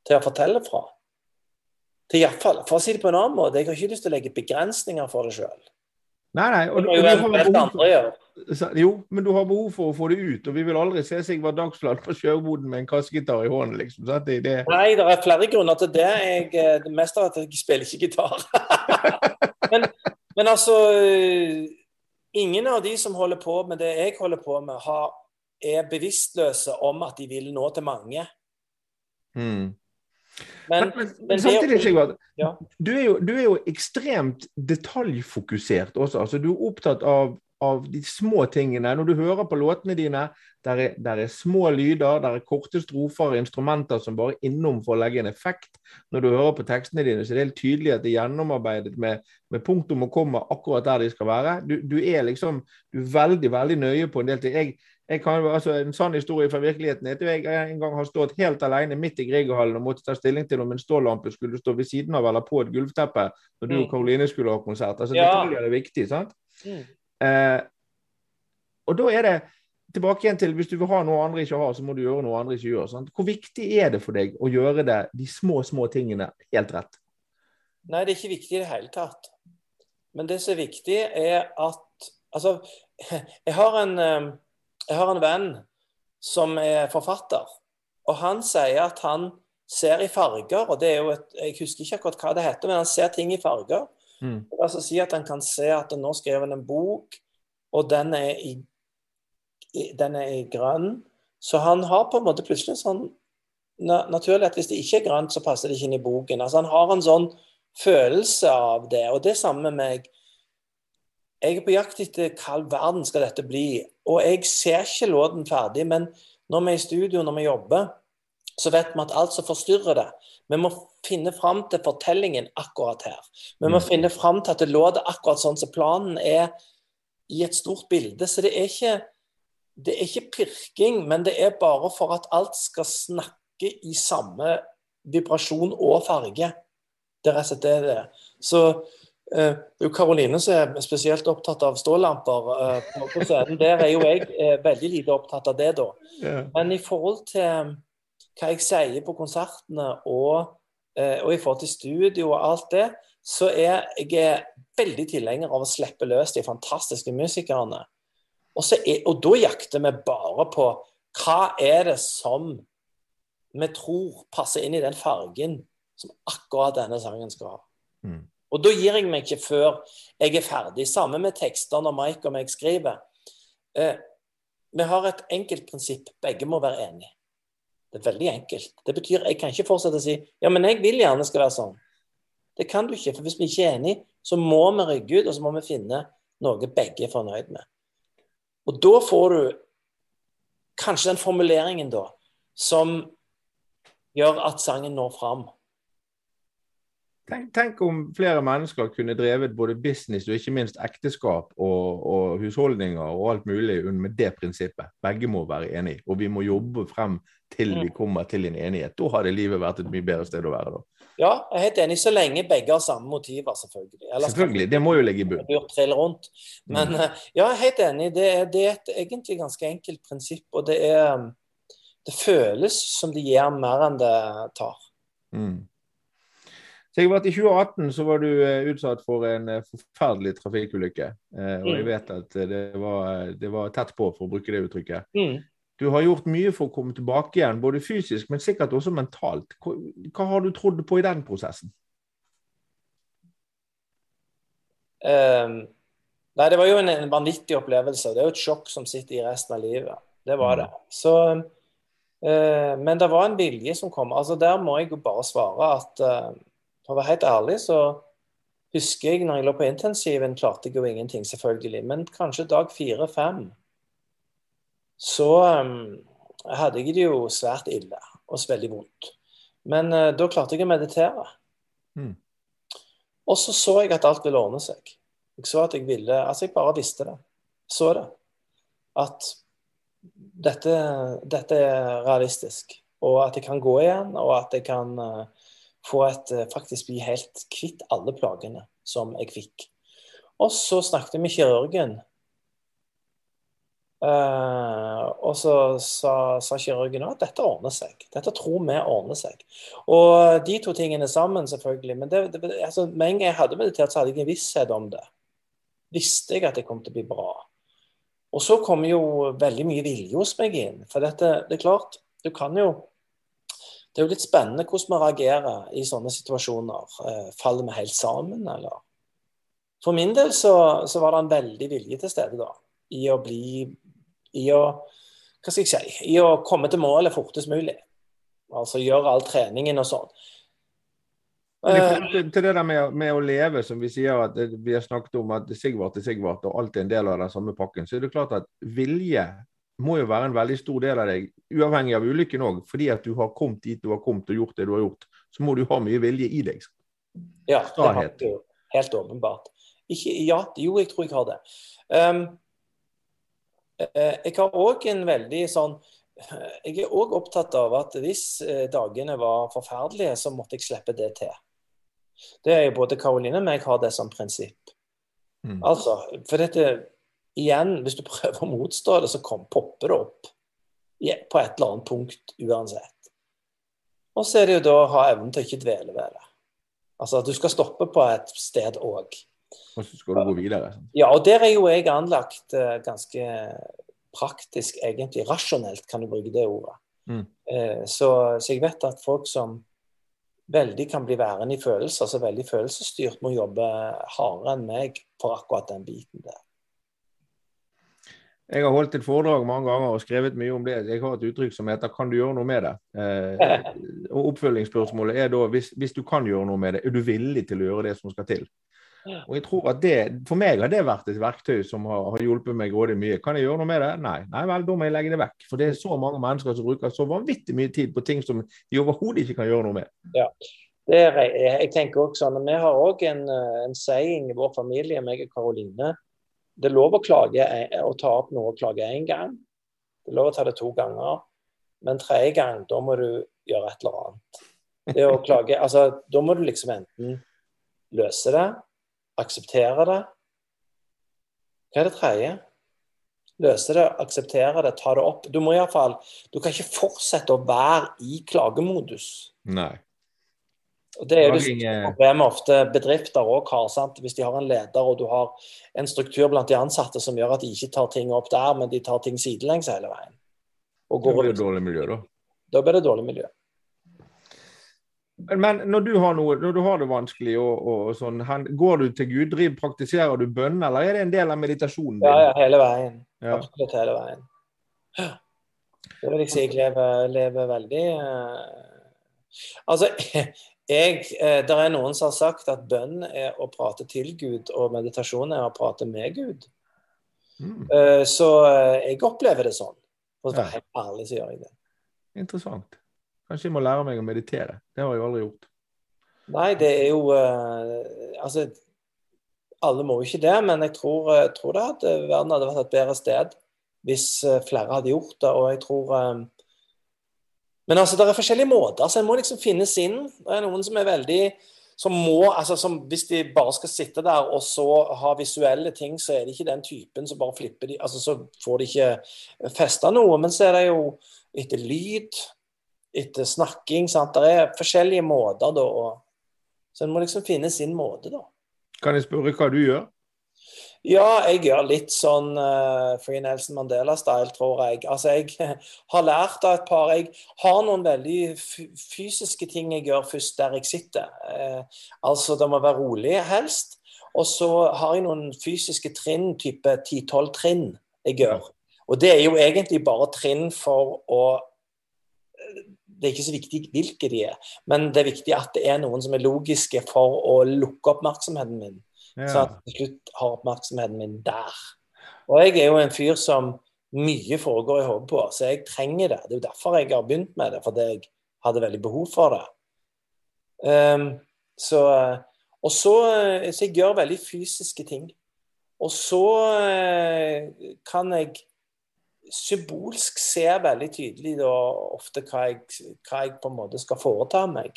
til å fortelle fra. Til iallfall, For å si det på en annen måte, jeg har ikke lyst til å legge begrensninger for det sjøl. Nei, nei. Og, og, og, og, jo, men du har behov for å få det ut. Og vi vil aldri se Sigvard Dagsland på sjøboden med en kassegitar i hånden. liksom. Det, det... Nei, det er flere grunner til det. Jeg, eh, det meste er at jeg spiller ikke gitar. men, men, altså Ingen av de som holder på med det jeg holder på med, har, er bevisstløse om at de vil nå til mange. Mm. Men, men, men, samtidig, Sigvard, ja. du, du, er jo ekstremt detaljfokusert også. altså Du er opptatt av av de små tingene. Når du hører på låtene dine, der er, der er små lyder, der er korte strofer, instrumenter som bare er innom for å legge en effekt. Når du hører på tekstene dine, så er det helt tydelig at det er gjennomarbeidet med, med punktum og komma akkurat der de skal være. Du, du, er liksom du er veldig veldig nøye på en del ting. Jeg kan, altså, En sann historie fra virkeligheten er at jeg en gang har stått helt alene midt i Grieghallen og måtte ta stilling til om en stålampe skulle stå ved siden av eller på et gulvteppe når du og Karoline skulle ha konsert. Altså, Ja. Detaljer er viktig. sant? Mm. Eh, og da er det tilbake igjen til hvis du vil ha noe andre ikke har, så må du gjøre noe andre ikke gjør. Sant? Hvor viktig er det for deg å gjøre det, de små, små tingene helt rett? Nei, det er ikke viktig i det hele tatt. Men det som er viktig, er at Altså, jeg har en, eh, jeg har en venn som er forfatter, og han sier at han ser i farger, og det er jo et Jeg husker ikke akkurat hva det heter, men han ser ting i farger. Mm. Altså si at han kan se at nå skrev han en bok, og den er i, i, den er i grønn. Så han har på en måte plutselig sånn na, Naturlig at hvis det ikke er grønt, så passer det ikke inn i boken. Altså Han har en sånn følelse av det, og det er samme med meg. Jeg er på jakt etter hva all verden skal dette bli, og jeg ser ikke låten ferdig, men når vi er i studio, når vi jobber, så vet vi at alt som forstyrrer det Vi må finne fram til fortellingen akkurat her. Vi må Mm. finne fram til at det låter akkurat sånn som planen er i et stort bilde. Så det er ikke det er ikke pirking, men det er bare for at alt skal snakke i samme vibrasjon og farge. Det er rett og slett det det er. Så det er jo Karoline som er spesielt opptatt av stålamper eh, på, scenen. Der er jo jeg eh, veldig lite opptatt av det, da. Men i forhold til hva jeg sier på konsertene og, eh, og i forhold til studio og alt det, så er jeg veldig tilhenger av å slippe løs de fantastiske musikerne. Og, så er, og da jakter vi bare på hva er det som vi tror passer inn i den fargen som akkurat denne sangen skal ha. Mm. Og da gir jeg meg ikke før jeg er ferdig. Samme med tekster når Mike og meg skriver. Eh, vi har et enkelt prinsipp. Begge må være enige. Det er veldig enkelt. Det betyr jeg kan ikke fortsette å si ja, men jeg vil gjerne skal være sånn. Det kan du ikke. For hvis vi ikke er enige, så må vi rygge ut, og så må vi finne noe begge er fornøyd med. Og da får du kanskje den formuleringen da, som gjør at sangen når fram. Tenk, tenk om flere mennesker kunne drevet både business og ikke minst ekteskap og, og husholdninger og alt mulig med det prinsippet. Begge må være enige, og vi må jobbe frem til vi kommer til en enighet. Da hadde livet vært et mye bedre sted å være. da. Ja, jeg er helt enig, så lenge begge har samme motiver, selvfølgelig. Ellers Selvfølgelig, det må jo ligge i bunn. burde trille rundt. Men Mm. eh, ja, jeg er helt enig. Det er, det er et egentlig ganske enkelt prinsipp, og det er Det føles som det gir mer enn det tar. Mm. Sigvart, I 2018 så var du eh, utsatt for en eh, forferdelig trafikkulykke. Eh, og jeg Mm. vet at det var, det var tett på, for å bruke det uttrykket. Mm. Du har gjort mye for å komme tilbake igjen, både fysisk, men sikkert også mentalt. Hva, hva har du trodd på i den prosessen? Um, nei, det var jo en, en vanvittig opplevelse. Det er jo et sjokk som sitter i resten av livet. Det var det. Så, uh, men det var en vilje som kom. Altså, der må jeg jo bare svare at eh, for å være helt ærlig, så husker jeg når jeg lå på intensiven, klarte jeg jo ingenting, selvfølgelig. Men kanskje dag fire-fem, så um, hadde jeg det jo svært ille og veldig vondt. Men uh, da klarte jeg å meditere. Mm. Og så så jeg at alt ville ordne seg. Jeg så at jeg ville Altså, jeg bare visste det. Så det. At dette, dette er realistisk. Og at jeg kan gå igjen, og at jeg kan eh, få et eh, Faktisk bli helt kvitt alle plagene som jeg fikk. Og så snakket jeg med kirurgen. Uh, og så sa, sa kirurgen at dette ordner seg. Dette tror vi ordner seg. Og de to tingene sammen, selvfølgelig. Men det, det, altså, med en gang jeg hadde meditert, så hadde jeg en visshet om det. Visste jeg at det kom til å bli bra. Og så kom jo veldig mye vilje hos meg inn. For dette, det er klart, du kan jo Det er jo litt spennende hvordan vi reagerer i sånne situasjoner. Eh, faller vi helt sammen, eller? For min del så, så var det en veldig vilje til stede da. I å bli I å Hva skal jeg si? I å komme til målet fortest mulig. Altså gjøre all treningen og sånn. Eh, til det der med, med å leve, som vi sier at vi har snakket om at Sigvart er Sigvart, og alt er en del av den samme pakken, så er det klart at vilje må jo være en veldig stor del av deg, uavhengig av ulykken òg. Fordi at du har kommet dit du har kommet og gjort det du har gjort, så må du ha mye vilje i deg. Ja, det har du jo helt åpenbart. Ikke, ja, jo, jeg tror jeg har det. Um, jeg har òg en veldig sånn Jeg er òg opptatt av at hvis eh, dagene var forferdelige, så måtte jeg slippe det til. Det er jo både Karoline og meg har det som prinsipp. Mm. Altså, for dette Igjen, hvis du prøver å motstå det, så kom, popper det opp på et eller annet punkt uansett. Og så er det jo da å ha evnen til å ikke dvele ved det. Altså at du skal stoppe på et sted òg. Og så skal du gå videre? Ja, og der er jo jeg anlagt uh, ganske praktisk, egentlig. Rasjonelt, kan du bruke det ordet. Mm. Uh, så, så, jeg vet at folk som veldig kan bli værende i følelser, altså veldig følelsesstyrt, må jobbe hardere enn meg for akkurat den biten der. Jeg har holdt et foredrag mange ganger og skrevet mye om det. Jeg har et uttrykk som heter 'Kan du gjøre noe med det?' Eh, og Oppfølgingsspørsmålet er da hvis, hvis, du kan gjøre noe med det, er du villig til å gjøre det som skal til? Og jeg tror at det, For meg har det vært et verktøy som har, har hjulpet meg grådig mye. Kan jeg gjøre noe med det? Nei. Nei vel, da må jeg legge det vekk. For det er så mange mennesker som bruker så vanvittig mye tid på ting som de overhodet ikke kan gjøre noe med. Ja, det er, jeg tenker også sånn, Vi har òg en, en saying i vår familie, meg og Karoline det er lov å, klage, å ta opp noe og klage én gang. Det er lov å ta det to ganger. Men tredje gang, da må du gjøre et eller annet. Det å klage, altså, Da må du liksom enten løse det, akseptere det Hva er det tredje? Løse det, akseptere det, ta det opp. Du må i fall, du kan ikke fortsette å være i klagemodus. Nei. Og Det er jo det problemet ofte bedrifter òg har. sant? Hvis de har en leder og du har en struktur blant de ansatte som gjør at de ikke tar ting opp der, men de tar ting sidelengs hele veien. Da blir det dårlig miljø, da? Da blir det dårlig miljø. Men når du har, noe, når du har det vanskelig, og, og, sånn, går du til Gud? Praktiserer du bønn, eller er det en del av meditasjonen? Din? Ja, ja, hele veien. Ja. Absolutt hele veien. Det vil jeg si. Jeg lever, lever veldig uh... Altså, jeg, eh, det er noen som har sagt at bønn er å prate til Gud, og meditasjon er å prate med Gud. Mm. Eh, så eh, jeg opplever det sånn. For å være helt ærlig, så gjør jeg det. Interessant. Kanskje jeg må lære meg å meditere. Det har jeg aldri gjort. Nei, det er jo Altså, alle må jo ikke det, men jeg tror, tror det at verden hadde vært et bedre sted hvis flere hadde gjort det. Og jeg tror men altså, det er forskjellige måter, så en må liksom finne sin. Det er noen som er veldig som må, altså som Hvis de bare skal sitte der og så ha visuelle ting, så er det ikke den typen som bare flipper de, altså Så får de ikke festa noe. Men så er det jo etter lyd, etter snakking sant? Det er forskjellige måter da. Så en må liksom finne sin måte, da. Kan jeg spørre hva du gjør? Ja, jeg gjør litt sånn uh, Free Nelson Mandela-style, tror jeg. Altså, jeg har lært av et par Jeg har noen veldig fysiske ting jeg gjør først der jeg sitter. Uh, altså, det må være rolig, helst. Og så har jeg noen fysiske trinn, type 10-12 trinn, jeg gjør. Og det er jo egentlig bare trinn for å det er ikke så viktig hvilke de er, men det er viktig at det er noen som er logiske for å lukke oppmerksomheten min. Ja. Så at til slutt har oppmerksomheten min der. Og jeg er jo en fyr som mye foregår i hodet på, så jeg trenger det. Det er jo derfor jeg har begynt med det, fordi jeg hadde veldig behov for det. Um, så, og så, så jeg gjør veldig fysiske ting. Og så uh, kan jeg symbolsk se veldig tydelig da, ofte hva jeg, hva jeg, på en måte skal foreta meg.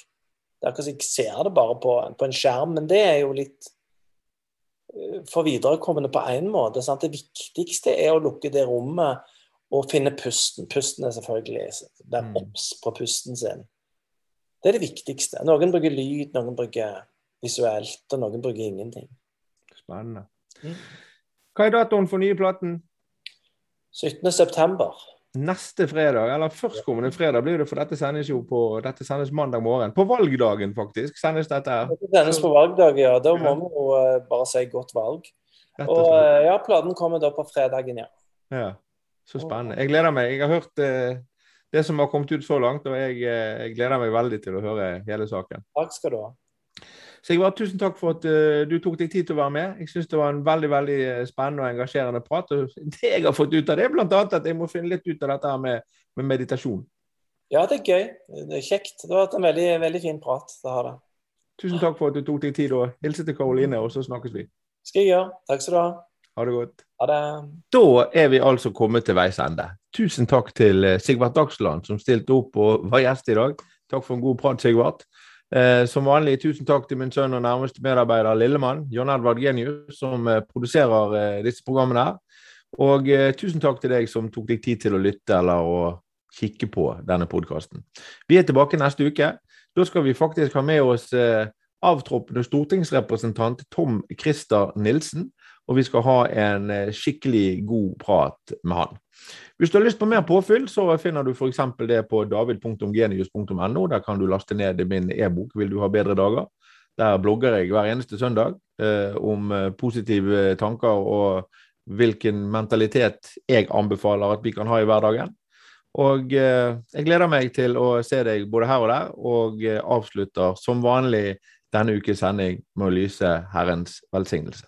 Det er akkurat som jeg ser det bare på, på en skjerm, men det er jo litt for viderekommende på én måte. Sant? Det viktigste er å lukke det rommet og finne pusten. Pusten er selvfølgelig Være mm. obs på pusten sin. Det er det viktigste. Noen bruker lyd, noen bruker visuelt, og noen bruker ingenting. Spennende. Mm. Hva er datoen for nye platen? 17.9 neste fredag, eller førstkommende fredag blir det, for dette sendes jo på dette sendes mandag morgen. På valgdagen, faktisk, sendes dette. her. Det sendes på valgdag, ja. Da må vi jo uh, bare si godt valg. Og uh, ja, platen kommer da på fredagen, ja. ja. Så spennende. Jeg gleder meg. Jeg har hørt eh, det som har kommet ut så langt, og jeg, jeg gleder meg veldig til å høre hele saken. Takk skal du ha. Sigvard, tusen takk for at uh, du tok deg tid til å være med. Jeg syns det var en veldig veldig eh, spennende og engasjerende prat. Og det jeg har fått ut av det, er bl.a. at jeg må finne litt ut av dette med, med, meditasjon. Ja, det er gøy. Det er kjekt. Det har vært en veldig, veldig fin prat. Det har det. Tusen takk for at du tok deg tid. og Hilse til Karoline, og så snakkes vi. Skal jeg gjøre. Takk skal du ha. Ha det godt. Ha det. Da er vi altså kommet til veis ende. Tusen takk til eh, Sigvart Dagsland som stilte opp og var gjest i dag. Takk for en god prat, Sigvart. Eh, som vanlig, tusen takk til min sønn og nærmeste medarbeider Lillemann, John Edvard Genius, som eh, produserer eh, disse programmene her. Og eh, tusen takk til deg som tok deg tid til å lytte eller å kikke på denne podkasten. Vi er tilbake neste uke. Da skal vi faktisk ha med oss eh, avtroppende stortingsrepresentant Tom Christer Nilsen. Og vi skal ha en eh, skikkelig god prat med han. Hvis du har lyst på mer påfyll, så finner du f.eks. det på david.genius.no. Der kan du laste ned min e-bok 'Vil du ha bedre dager'. Der blogger jeg hver eneste søndag eh, om eh, positive tanker og hvilken mentalitet jeg anbefaler at vi kan ha i hverdagen. Og eh, jeg gleder meg til å se deg både her og der, og eh, avslutter som vanlig denne ukes sending med å lyse Herrens velsignelse.